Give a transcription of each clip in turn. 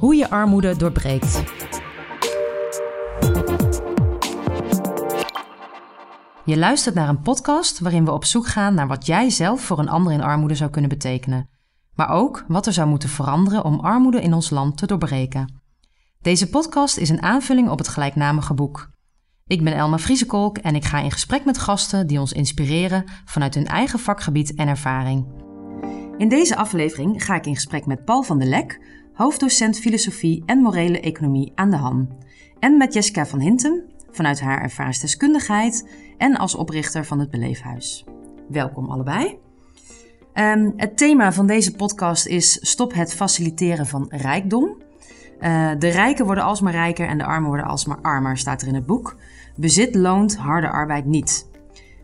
Hoe je armoede doorbreekt. Je luistert naar een podcast waarin we op zoek gaan naar wat jij zelf voor een ander in armoede zou kunnen betekenen. Maar ook wat er zou moeten veranderen om armoede in ons land te doorbreken. Deze podcast is een aanvulling op het gelijknamige boek. Ik ben Elma Vriesekolk en ik ga in gesprek met gasten die ons inspireren vanuit hun eigen vakgebied en ervaring. In deze aflevering ga ik in gesprek met Paul van der Lek, hoofddocent filosofie en morele economie aan de HAN. En met Jessica van Hintem, vanuit haar ervaringsdeskundigheid en als oprichter van het Beleefhuis. Welkom allebei. Um, het thema van deze podcast is Stop het faciliteren van rijkdom. Uh, de rijken worden alsmaar rijker en de armen worden alsmaar armer, staat er in het boek. Bezit loont harde arbeid niet.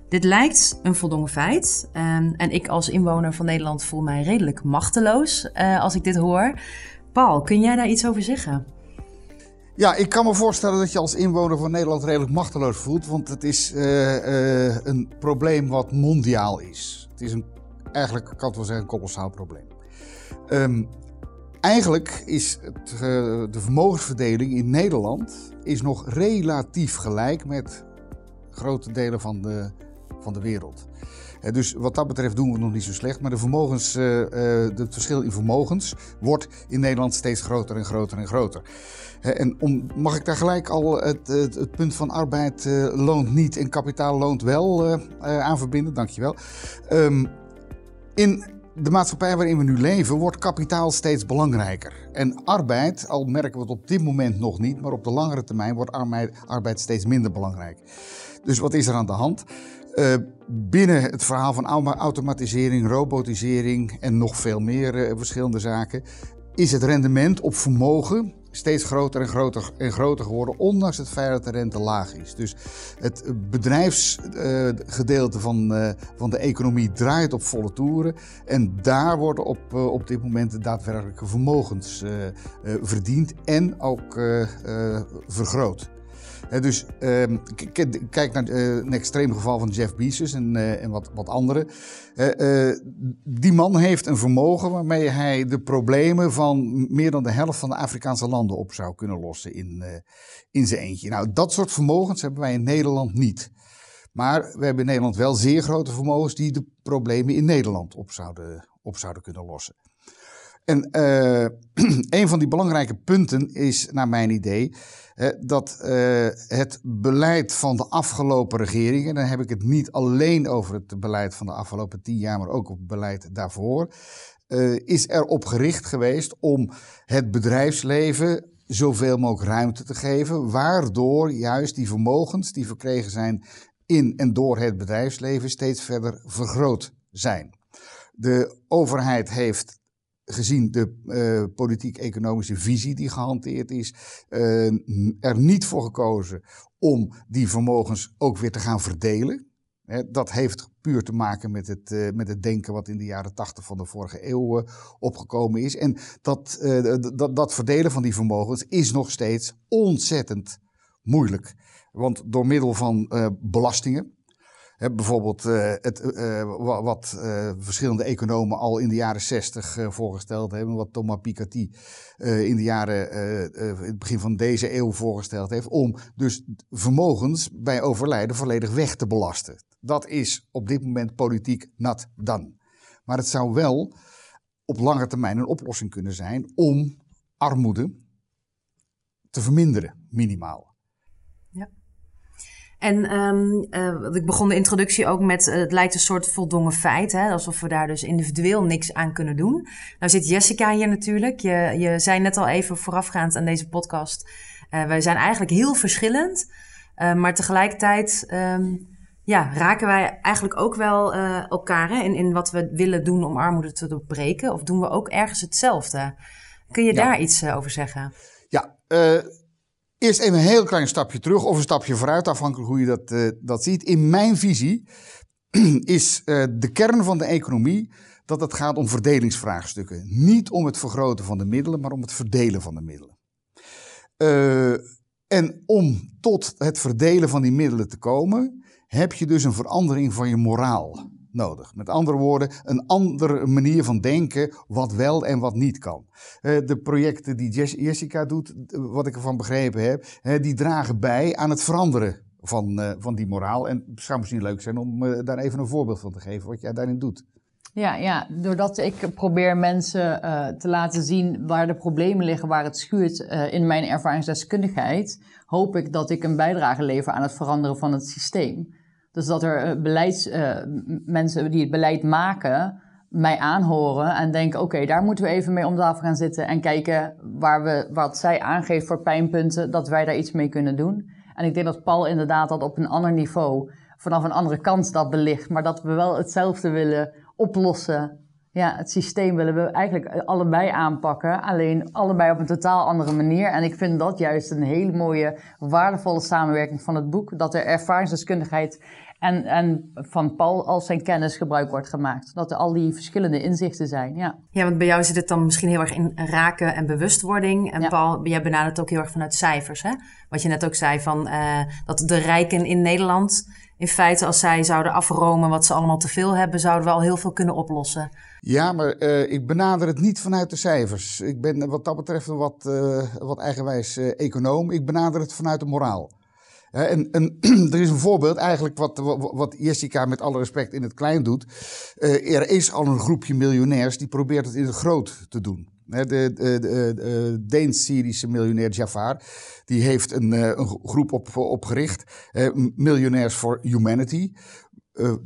Dit lijkt een voldongen feit. Um, en ik als inwoner van Nederland voel mij redelijk machteloos uh, als ik dit hoor. Paul, kun jij daar iets over zeggen? Ja, ik kan me voorstellen dat je als inwoner van Nederland redelijk machteloos voelt. Want het is uh, uh, een probleem wat mondiaal is. Het is een, eigenlijk, kan het wel zeggen, een kolossaal probleem. Um, eigenlijk is het, uh, de vermogensverdeling in Nederland is nog relatief gelijk met grote delen van de, van de wereld. Dus wat dat betreft doen we nog niet zo slecht. Maar de vermogens, uh, uh, het verschil in vermogens wordt in Nederland steeds groter en groter en groter. En om, mag ik daar gelijk al het, het, punt van arbeid loont niet en kapitaal loont wel aan verbinden? Dankjewel. Um, in de maatschappij waarin we nu leven wordt kapitaal steeds belangrijker. En arbeid, al merken we het op dit moment nog niet, maar op de langere termijn wordt arbeid steeds minder belangrijk. Dus wat is er aan de hand? Uh, binnen het verhaal van automatisering, robotisering en nog veel meer uh, verschillende zaken, is het rendement op vermogen steeds groter en groter en groter geworden, ondanks het feit dat de rente laag is. Dus het bedrijfsgedeelte van, uh, van de economie draait op volle toeren. En daar worden op, op dit moment de daadwerkelijke vermogens verdiend en ook vergroot. He, dus uh, kijk naar uh, een extreem geval van Jeff Bezos en, uh, en wat, wat anderen. Die man heeft een vermogen waarmee hij de problemen van meer dan de helft van de Afrikaanse landen op zou kunnen lossen in, in zijn eentje. Nou, dat soort vermogens hebben wij in Nederland niet. Maar we hebben in Nederland wel zeer grote vermogens die de problemen in Nederland op zouden, op zouden kunnen lossen. En een van die belangrijke punten is, naar mijn idee, dat uh, het beleid van de afgelopen regeringen, dan heb ik het niet alleen over het beleid van de afgelopen tien jaar, maar ook het beleid daarvoor, uh, is erop gericht geweest om het bedrijfsleven zoveel mogelijk ruimte te geven, waardoor juist die vermogens die verkregen zijn in en door het bedrijfsleven steeds verder vergroot zijn. De overheid heeft gezien de uh, politiek-economische visie die gehanteerd is, uh, er niet voor gekozen om die vermogens ook weer te gaan verdelen. Dat heeft puur te maken met het, uh, met het denken wat in de jaren tachtig van de vorige eeuw opgekomen is. En dat, dat, dat verdelen van die vermogens is nog steeds ontzettend moeilijk. Want door middel van belastingen, bijvoorbeeld uh, het, uh, wat uh, verschillende economen al in de jaren 60 voorgesteld hebben, wat Thomas Piketty in de jaren, het begin van deze eeuw voorgesteld heeft, om dus vermogens bij overlijden volledig weg te belasten. Dat is op dit moment politiek nat dan. Maar het zou wel op lange termijn een oplossing kunnen zijn om armoede te verminderen, minimaal. En um, uh, ik begon de introductie ook met, uh, het lijkt een soort voldongen feit, hè, alsof we daar dus individueel niks aan kunnen doen. Nou zit Jessica hier natuurlijk. Je, je zei net al even voorafgaand aan deze podcast, uh, wij zijn eigenlijk heel verschillend, maar tegelijkertijd um, ja, raken wij eigenlijk ook wel elkaar hè, in, in wat we willen doen om armoede te doorbreken. Of doen we ook ergens hetzelfde? Kun je ja. daar iets over zeggen? Ja, Eerst even een heel klein stapje terug of een stapje vooruit, afhankelijk hoe je dat, uh, dat ziet. In mijn visie is uh, de kern van de economie dat het gaat om verdelingsvraagstukken. Niet om het vergroten van de middelen, maar om het verdelen van de middelen. Uh, en om tot het verdelen van die middelen te komen, heb je dus een verandering van je moraal nodig. Met andere woorden, een andere manier van denken wat wel en wat niet kan. Eh, de projecten die Jessica doet, wat ik ervan begrepen heb, die dragen bij aan het veranderen van, eh, van die moraal. En het zou misschien leuk zijn om eh, daar even een voorbeeld van te geven wat jij daarin doet. Ja, ja, doordat ik probeer mensen te laten zien waar de problemen liggen, waar het schuurt in mijn ervaringsdeskundigheid, hoop ik dat ik een bijdrage lever aan het veranderen van het systeem. Dus dat er uh, beleidsmensen uh, die het beleid maken mij aanhoren en denken: oké, daar moeten we even mee om tafel gaan zitten en kijken waar we, wat zij aangeeft voor pijnpunten, dat wij daar iets mee kunnen doen. En ik denk dat Paul inderdaad dat op een ander niveau, vanaf een andere kant dat belicht, maar dat we wel hetzelfde willen oplossen. Ja, het systeem willen we eigenlijk allebei aanpakken, alleen allebei op een totaal andere manier. En ik vind dat juist een hele mooie, waardevolle samenwerking van het boek. Dat er ervaringsdeskundigheid en, en van Paul als zijn kennis gebruik wordt gemaakt. Dat er al die verschillende inzichten zijn. Ja, ja want bij jou zit het dan misschien heel erg in raken en bewustwording. En Paul, jij benadert ook heel erg vanuit cijfers. Hè? Wat je net ook zei van uh, dat de rijken in Nederland. In feite, als zij zouden afromen wat ze allemaal te veel hebben, zouden we al heel veel kunnen oplossen. Ja, maar uh, ik benader het niet vanuit de cijfers. Ik ben wat dat betreft een wat, uh, wat eigenwijs econoom. Ik benader het vanuit de moraal. En, en, er is een voorbeeld, eigenlijk wat, wat Jessica met alle respect in het klein doet. Uh, er is al een groepje miljonairs die probeert het in het groot te doen. De, de, de, de Deens-Syrische miljonair Jafar, die heeft een, eh, een groep op, opgericht, Millionaires for Humanity.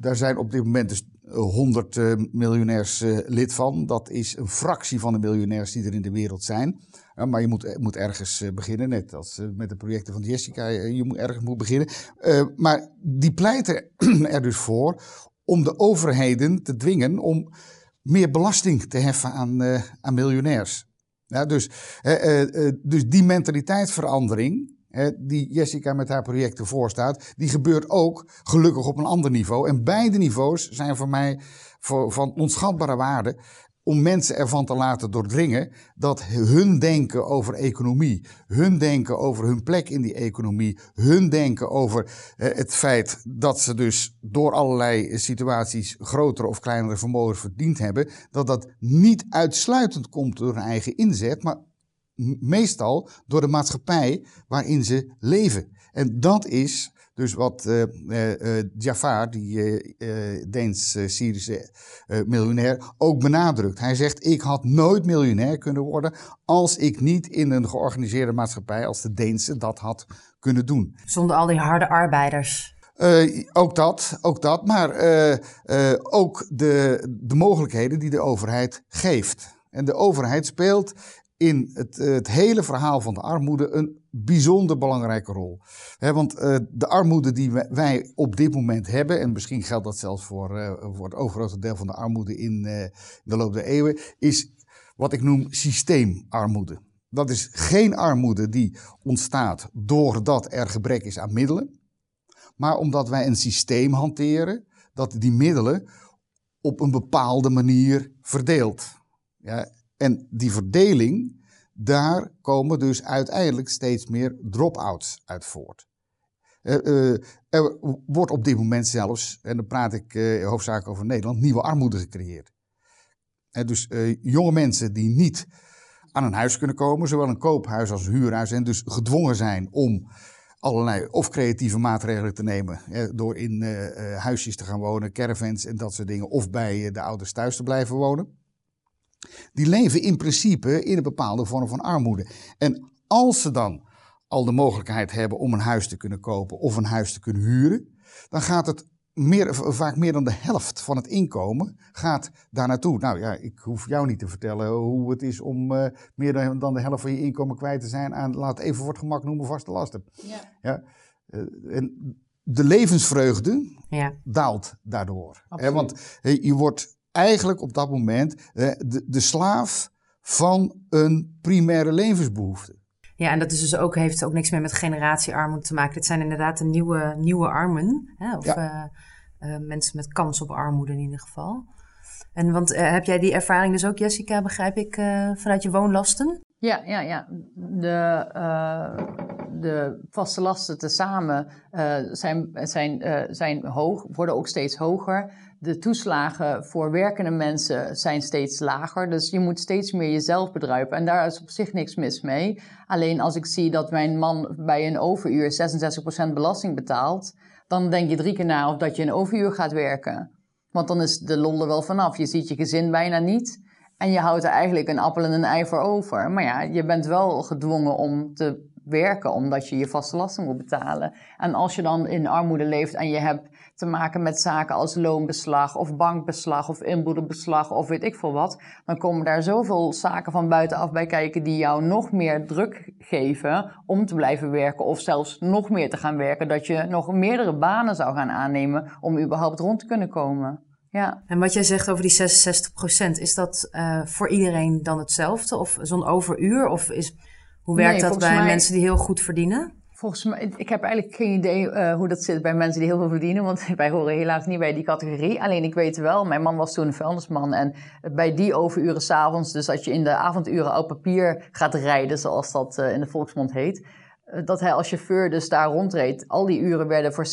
Daar zijn op dit moment dus 100 miljonairs lid van. Dat is een fractie van de miljonairs die er in de wereld zijn maar je moet, moet ergens eh, beginnen, net als eh, met de projecten van Jessica. Eh, je moet ergens moet beginnen. maar die pleiten er dus voor om de overheden te dwingen om meer belasting te heffen aan, aan miljonairs. Ja, dus, dus die mentaliteitsverandering, die Jessica met haar projecten voorstaat, die gebeurt ook gelukkig op een ander niveau. En beide niveaus zijn voor mij van onschatbare waarde om mensen ervan te laten doordringen dat hun denken over economie, hun denken over hun plek in die economie, hun denken over eh, het feit dat ze dus door allerlei situaties grotere of kleinere vermogens verdiend hebben, dat dat niet uitsluitend komt door hun eigen inzet, maar meestal door de maatschappij waarin ze leven. En dat is dus wat uh, uh, Jafar, die Deens-Syrische miljonair, ook benadrukt. Hij zegt, ik had nooit miljonair kunnen worden als ik niet in een georganiseerde maatschappij als de Deense dat had kunnen doen. Zonder al die harde arbeiders. Uh, ook dat, ook dat, maar uh, uh, ook de, de mogelijkheden die de overheid geeft. En de overheid speelt in het, het hele verhaal van de armoede een bijzonder belangrijke rol. want uh, de armoede die wij op dit moment hebben, en misschien geldt dat zelfs voor, uh, voor het overgrote deel van de armoede in uh, de loop der eeuwen, is wat ik noem systeemarmoede. Dat is geen armoede die ontstaat doordat er gebrek is aan middelen, maar omdat wij een systeem hanteren dat die middelen op een bepaalde manier verdeelt. Ja, en die verdeling daar komen dus uiteindelijk steeds meer drop-outs uit voort. Uh, er wordt op dit moment zelfs, en dan praat ik uh, hoofdzakelijk over Nederland, nieuwe armoede gecreëerd. dus jonge mensen die niet aan een huis kunnen komen, zowel een koophuis als een huurhuis, en dus gedwongen zijn om allerlei of creatieve maatregelen te nemen. door in huisjes te gaan wonen, caravans en dat soort dingen, of bij de ouders thuis te blijven wonen. Die leven in principe in een bepaalde vorm van armoede. En als ze dan al de mogelijkheid hebben om een huis te kunnen kopen of een huis te kunnen huren, dan gaat het meer, vaak meer dan de helft van het inkomen gaat daar naartoe. Nou ja, ik hoef jou niet te vertellen hoe het is om uh, meer dan de helft van je inkomen kwijt te zijn aan, laat even voor het gemak noemen, vaste lasten. Ja. ja uh, en de levensvreugde ja. daalt daardoor. Hè, want je wordt eigenlijk op dat moment de, de slaaf van een primaire levensbehoefte. Ja, en dat is dus ook, heeft ook niks meer met generatiearmoede te maken. Het zijn inderdaad de nieuwe, nieuwe armen. Hè? Of uh, uh, mensen met kans op armoede in ieder geval. En want uh, heb jij die ervaring dus ook, Jessica, begrijp ik, vanuit je woonlasten? Ja, ja, ja. De, de vaste lasten tezamen uh, zijn, zijn, uh, zijn hoog, worden ook steeds hoger. De toeslagen voor werkende mensen zijn steeds lager. Dus je moet steeds meer jezelf bedruipen. En daar is op zich niks mis mee. Alleen als ik zie dat mijn man bij een overuur 66% belasting betaalt, dan denk je drie keer na of dat je een overuur gaat werken. Want dan is de lol wel vanaf. Je ziet je gezin bijna niet. En je houdt er eigenlijk een appel en een ei voor over. Maar ja, je bent wel gedwongen om te werken, omdat je je vaste lasten moet betalen. En als je dan in armoede leeft en je hebt te maken met zaken als loonbeslag of bankbeslag of inboedelbeslag of weet ik veel wat, dan komen daar zoveel zaken van buitenaf bij kijken die jou nog meer druk geven om te blijven werken of zelfs nog meer te gaan werken, dat je nog meerdere banen zou gaan aannemen om überhaupt rond te kunnen komen. Ja. En wat jij zegt over die 66% is dat uh, voor iedereen dan hetzelfde? Of zo'n overuur? Of is, hoe werkt dat bij mensen die heel goed verdienen? Volgens mij, ik heb eigenlijk geen idee uh, hoe dat zit bij mensen die heel veel verdienen, want wij horen helaas niet bij die categorie. Alleen ik weet wel, mijn man was toen een vuilnisman en bij die overuren s'avonds, dus als je in de avonduren op papier gaat rijden, zoals dat uh, in de volksmond heet, dat hij als chauffeur dus daar rondreed, al die uren werden voor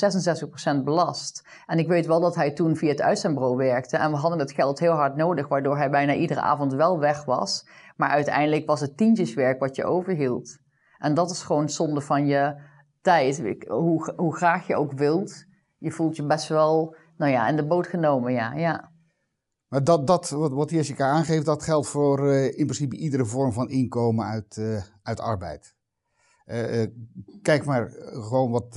66% belast. En ik weet wel dat hij toen via het uitzendbureau werkte en we hadden het geld heel hard nodig, waardoor hij bijna iedere avond wel weg was. Maar uiteindelijk was het tientjeswerk wat je overhield. En dat is gewoon zonde van je tijd. Hoe, hoe graag je ook wilt, je voelt je best wel, nou ja, in de boot genomen, ja. ja. Maar dat, dat wat, Jessica aangeeft, dat geldt voor uh, in principe iedere vorm van inkomen uit, uh, uit arbeid. Uh, kijk maar gewoon wat,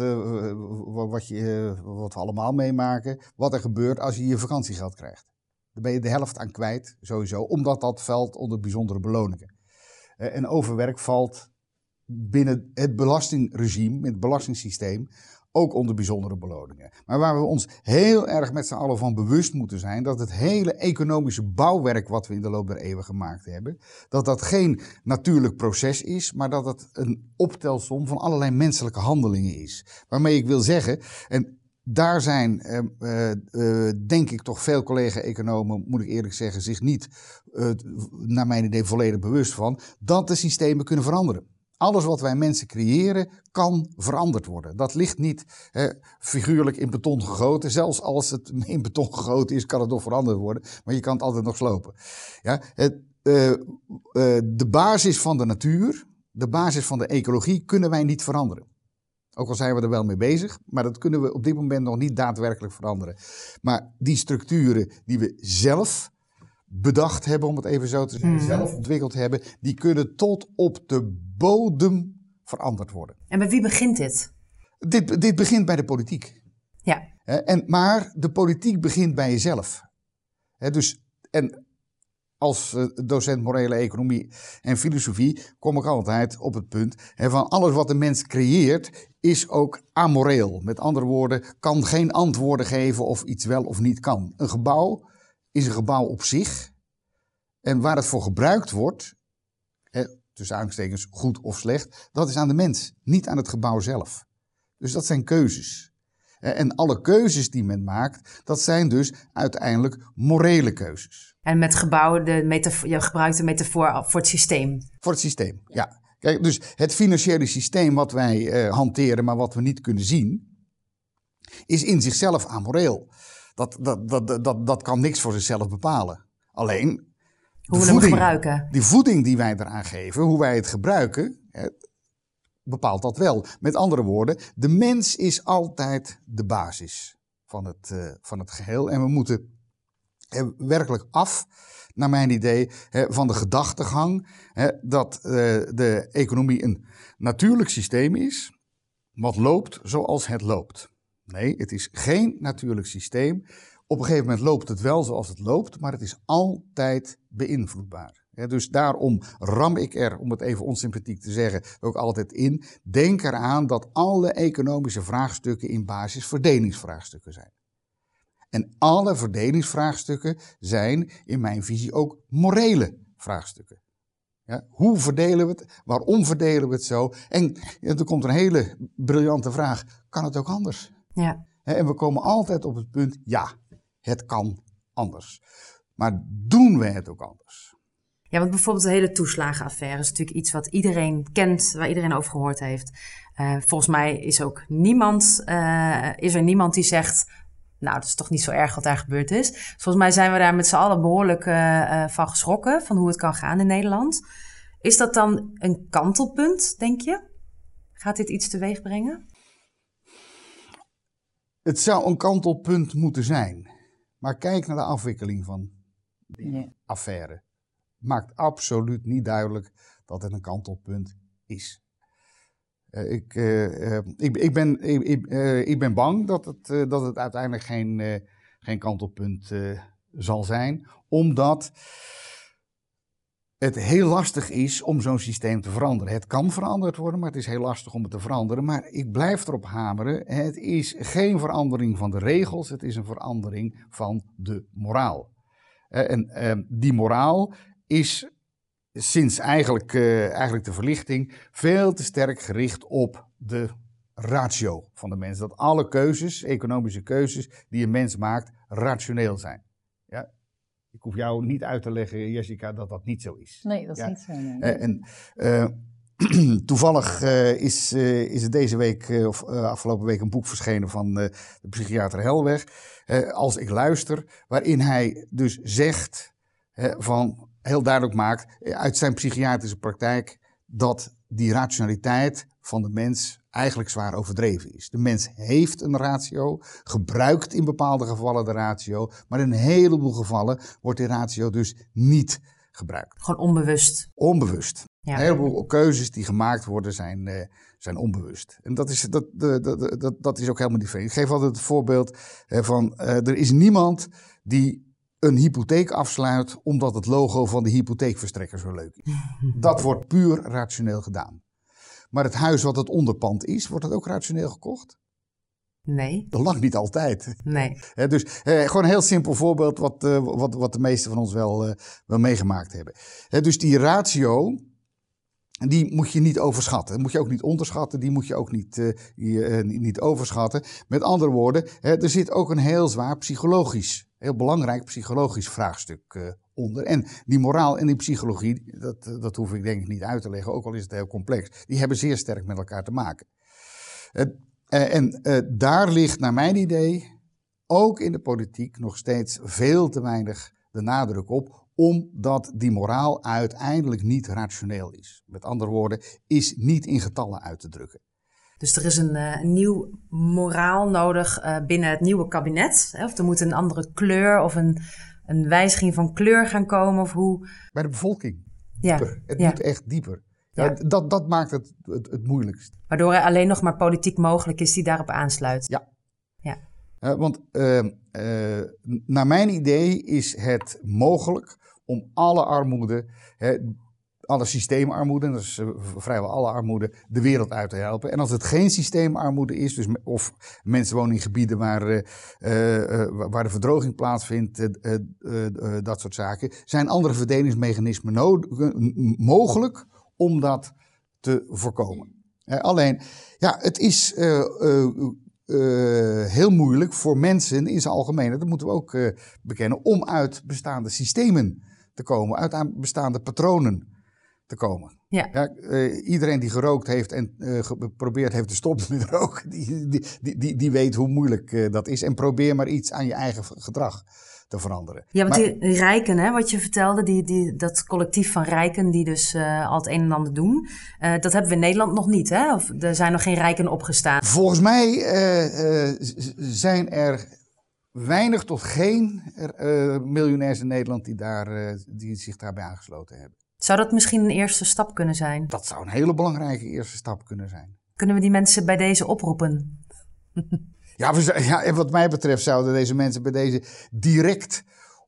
wat, je, wat we allemaal meemaken, wat er gebeurt als je je vakantiegeld krijgt. Daar ben je de helft aan kwijt, sowieso, omdat dat valt onder bijzondere beloningen. en overwerk valt binnen het belastingregime, het belastingssysteem, ook onder bijzondere beloningen. Maar waar we ons heel erg met z'n allen van bewust moeten zijn, dat het hele economische bouwwerk wat we in de loop der eeuwen gemaakt hebben, dat dat geen natuurlijk proces is, maar dat het een optelsom van allerlei menselijke handelingen is. Waarmee ik wil zeggen, en daar zijn, eh, eh, denk ik, toch veel collega-economen, moet ik eerlijk zeggen, zich niet, naar mijn idee, volledig bewust van, dat de systemen kunnen veranderen. Alles wat wij mensen creëren kan veranderd worden. Dat ligt niet figuurlijk in beton gegoten. Zelfs als het in beton gegoten is, kan het nog veranderd worden. Maar je kan het altijd nog slopen. Ja, het, uh, uh, de basis van de natuur, de basis van de ecologie, kunnen wij niet veranderen. Ook al zijn we er wel mee bezig, maar dat kunnen we op dit moment nog niet daadwerkelijk veranderen. Maar die structuren die we zelf bedacht hebben, om het even zo te zeggen, mm. zelf ontwikkeld hebben, die kunnen tot op de bodem veranderd worden. En bij wie begint dit? Dit, dit begint bij de politiek. Ja. En, maar de politiek begint bij jezelf. Dus, en als eh, docent morele economie en filosofie kom ik altijd op het punt van alles wat de mens creëert is ook amoreel. Met andere woorden, kan geen antwoorden geven of iets wel of niet kan. Een gebouw is een gebouw op zich. En waar het voor gebruikt wordt, hè, tussen aanstekens goed of slecht, dat is aan de mens, niet aan het gebouw zelf. Dus dat zijn keuzes. En alle keuzes die men maakt, dat zijn dus uiteindelijk morele keuzes. En met gebouwen, de je gebruikt de metafoor voor het systeem. Voor het systeem, ja. Kijk, dus het financiële systeem wat wij eh, hanteren, maar wat we niet kunnen zien, is in zichzelf amoreel. Dat, dat, dat, dat, dat kan niks voor zichzelf bepalen. Alleen. Hoe we voeding, hem gebruiken. Die voeding die wij eraan geven, hoe wij het gebruiken, bepaalt dat wel. Met andere woorden, de mens is altijd de basis van het, uh, van het geheel. En we moeten werkelijk af, naar mijn idee, van de gedachtegang dat uh, de economie een natuurlijk systeem is, wat loopt zoals het loopt. Nee, het is geen natuurlijk systeem. Op een gegeven moment loopt het wel zoals het loopt, maar het is altijd beïnvloedbaar. dus daarom ram ik er, om het even onsympathiek te zeggen, ook altijd in. Denk eraan dat alle economische vraagstukken in basis verdelingsvraagstukken zijn. En alle verdelingsvraagstukken zijn in mijn visie ook morele vraagstukken. Ja, hoe verdelen we het? Waarom verdelen we het zo? En er komt een hele briljante vraag: kan het ook anders? Ja. En we komen altijd op het punt, ja, het kan anders. Maar doen we het ook anders? Ja, want bijvoorbeeld de hele toeslagenaffaire is natuurlijk iets wat iedereen kent, waar iedereen over gehoord heeft. Uh, volgens mij is ook niemand, uh, is er niemand die zegt, nou, dat is toch niet zo erg wat daar gebeurd is. Volgens mij zijn we daar met z'n allen behoorlijk uh, van geschrokken, van hoe het kan gaan in Nederland. Is dat dan een kantelpunt, denk je? Gaat dit iets teweeg brengen? Het zou een kantelpunt moeten zijn. Maar kijk naar de afwikkeling van die affaire. Maakt absoluut niet duidelijk dat het een kantelpunt is. Uh, ik, uh, uh, ik, ik, ben, ik, ik, ben bang dat het, dat het uiteindelijk geen, geen kantelpunt zal zijn, omdat het heel lastig is om zo'n systeem te veranderen. Het kan veranderd worden, maar het is heel lastig om het te veranderen. Maar ik blijf erop hameren: het is geen verandering van de regels, het is een verandering van de moraal. En ehm, die moraal is sinds eigenlijk, uh, eigenlijk de verlichting veel te sterk gericht op de ratio van de mens. Dat alle keuzes, economische keuzes die een mens maakt, rationeel zijn. Ik hoef jou niet uit te leggen, Jessica, dat dat niet zo is. Nee, dat is niet zo. Uh, en uh, toevallig is, is er deze week, of afgelopen week, een boek verschenen van de psychiater Helweg. als ik luister, waarin hij dus zegt van heel duidelijk maakt eh, uit zijn psychiatrische praktijk dat die rationaliteit van de mens eigenlijk zwaar overdreven is. De mens heeft een ratio, gebruikt in bepaalde gevallen de ratio, maar in een heleboel gevallen wordt die ratio dus niet gebruikt. Gewoon onbewust. Onbewust. Ja. Een heleboel keuzes die gemaakt worden zijn, uh, zijn onbewust. En dat is, dat, dat, dat, dat is ook helemaal niet vreemd. Ik geef altijd het voorbeeld uh, van uh, er is niemand die een hypotheek afsluit omdat het logo van de hypotheekverstrekker zo leuk is. Dat wordt puur rationeel gedaan. Maar het huis wat het onderpand is, wordt dat ook rationeel gekocht? Nee. Dat lang niet altijd. Nee. dus gewoon een heel simpel voorbeeld wat, uh, wat, wat de meesten van ons wel, uh, wel meegemaakt hebben. dus die ratio, die moet je niet overschatten. Moet je ook niet onderschatten, die moet je ook niet, uh, niet overschatten. Met andere woorden, er zit ook een heel zwaar psychologisch heel belangrijk psychologisch vraagstuk onder. En die moraal en die psychologie, dat, eh, dat hoef ik denk ik niet uit te leggen, ook al is het heel complex, die hebben zeer sterk met elkaar te maken. Uh, en daar ligt naar mijn idee ook in de politiek nog steeds veel te weinig de nadruk op, omdat die moraal uiteindelijk niet rationeel is. Met andere woorden, is niet in getallen uit te drukken. Dus er is een, uh, nieuw moraal nodig binnen het nieuwe kabinet. Of er moet een andere kleur of een, een wijziging van kleur gaan komen. Of hoe... Bij de bevolking. Ja. Het moet echt dieper. Ja, Dat, dat maakt het, het, het moeilijkst. Waardoor er alleen nog maar politiek mogelijk is die daarop aansluit. Ja. ja. Uh, want ehm, naar mijn idee is het mogelijk om alle armoede alle systeemarmoede, is vrijwel alle armoede, de wereld uit te helpen. En als het geen systeemarmoede is, dus of mensen wonen in gebieden waar, uh, uh, waar de verdroging plaatsvindt, dat soort zaken, zijn andere verdelingsmechanismen mogelijk om dat te voorkomen. alleen, ja, het is heel moeilijk voor mensen in zijn algemeen, dat moeten we ook bekennen, om uit bestaande systemen te komen, uit bestaande patronen te komen. Ja. ja uh, iedereen die gerookt heeft en uh, geprobeerd heeft te stoppen met roken, die, die, die, die weet hoe moeilijk uh, dat is. En probeer maar iets aan je eigen gedrag te veranderen. Ja, want maar, die rijken, hè, wat je vertelde, die, die, dat collectief van rijken die dus al het een en ander doen, dat hebben we in Nederland nog niet, hè? Of er zijn nog geen rijken opgestaan? Volgens mij zijn er weinig tot geen miljonairs in Nederland die, daar, die zich daarbij aangesloten hebben. Zou dat misschien een eerste stap kunnen zijn? Dat zou een hele belangrijke eerste stap kunnen zijn. Kunnen we die mensen bij deze oproepen? ja, we, ja, en wat mij betreft zouden deze mensen bij deze direct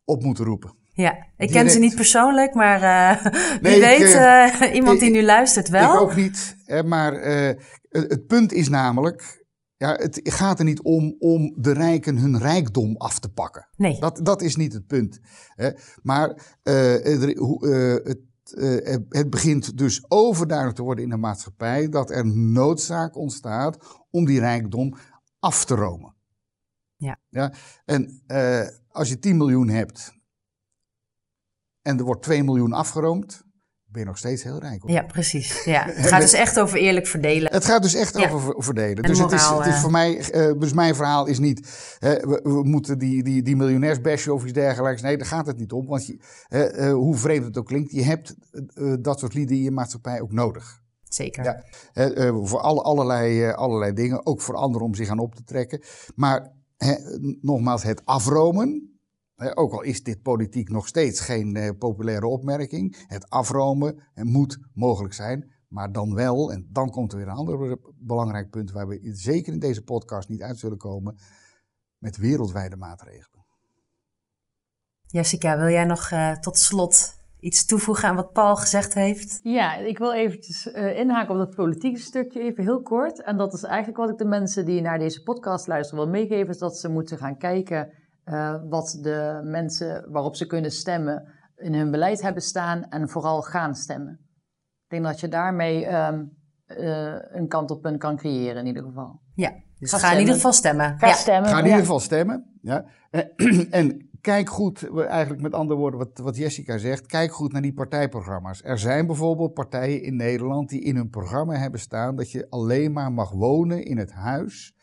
op moeten roepen. Ja, ik direct. ken ze niet persoonlijk, maar uh, wie nee, weet, ik, uh, uh, iemand die nu luistert wel. Ik ook niet, maar het punt is namelijk, ja, het gaat er niet om om de rijken hun rijkdom af te pakken. Nee. Dat, dat is niet het punt. Hè. Maar het uh, het begint dus overduidelijk te worden in de maatschappij dat er noodzaak ontstaat om die rijkdom af te romen. Ja. ja? En uh, als je 10 miljoen hebt en er wordt 2 miljoen afgeroomd, ben je nog steeds heel rijk. Hoor. Ja, precies. Ja. Het gaat dus echt over eerlijk verdelen. Het gaat dus echt Ja. over verdelen. En Dus het is, het is eh. voor mij, eh, dus mijn verhaal is niet, we, we moeten die, die, die of iets dergelijks. Nee, daar gaat het niet om. Want je, eh, hoe vreemd het ook klinkt, je hebt dat soort lieden in je maatschappij ook nodig. Zeker. Ja. Voor alle, allerlei, allerlei dingen, ook voor anderen om zich aan op te trekken. Maar nogmaals, het afromen. Ook al is dit politiek nog steeds geen eh, populaire opmerking. Het afromen moet mogelijk zijn. Maar dan wel, en dan komt er weer een ander belangrijk punt waar we zeker in deze podcast niet uit zullen komen. Met wereldwijde maatregelen. Jessica, wil jij nog eh, tot slot iets toevoegen aan wat Paul gezegd heeft? Ja, ik wil eventjes eh, inhaken op dat politieke stukje, even heel kort. En dat is eigenlijk wat ik de mensen die naar deze podcast luisteren wil meegeven, is dat ze moeten gaan kijken eh, wat de mensen waarop ze kunnen stemmen in hun beleid hebben staan en vooral gaan stemmen. Ik denk dat je daarmee ehm, eh, een kantelpunt kan creëren in ieder geval. Ja, dus Ga ga in ieder geval stemmen. Ga ja. stemmen. Ga in ja. ieder geval stemmen. Ja. En kijk goed, eigenlijk met andere woorden wat, wat Jessica zegt, kijk goed naar die partijprogramma's. Er zijn bijvoorbeeld partijen in Nederland die in hun programma hebben staan dat je alleen maar mag wonen in het huis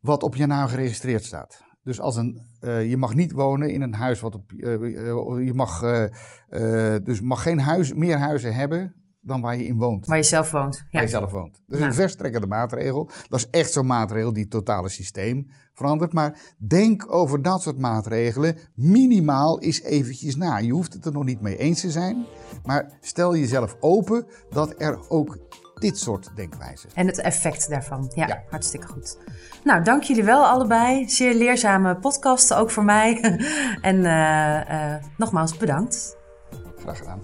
wat op je naam geregistreerd staat. Dus als een, eh, je mag niet wonen in een huis wat op. eh, eh, je mag, eh, dus mag geen huis, meer huizen hebben dan waar je in woont Waar je zelf woont. Ja. waar je zelf woont. Dat is Ja. een verstrekkende maatregel. Dat is echt zo'n maatregel die het totale systeem verandert. Maar denk over dat soort maatregelen minimaal eens eventjes na. Je hoeft het er nog niet mee eens te zijn. Maar stel jezelf open dat er ook dit soort denkwijzen En het effect daarvan. Ja, Ja. hartstikke goed. Nou, dank jullie wel allebei. Zeer leerzame podcasten, ook voor mij. en eh, eh, nogmaals bedankt. Graag gedaan.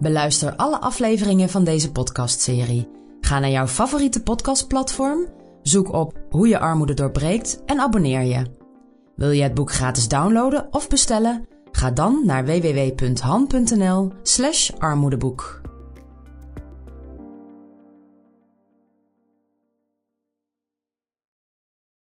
Beluister alle afleveringen van deze podcastserie. Ga naar jouw favoriete podcastplatform, zoek op Hoe je armoede doorbreekt en abonneer je. Wil je het boek gratis downloaden of bestellen? Ga dan naar www.han.nl/armoedeboek.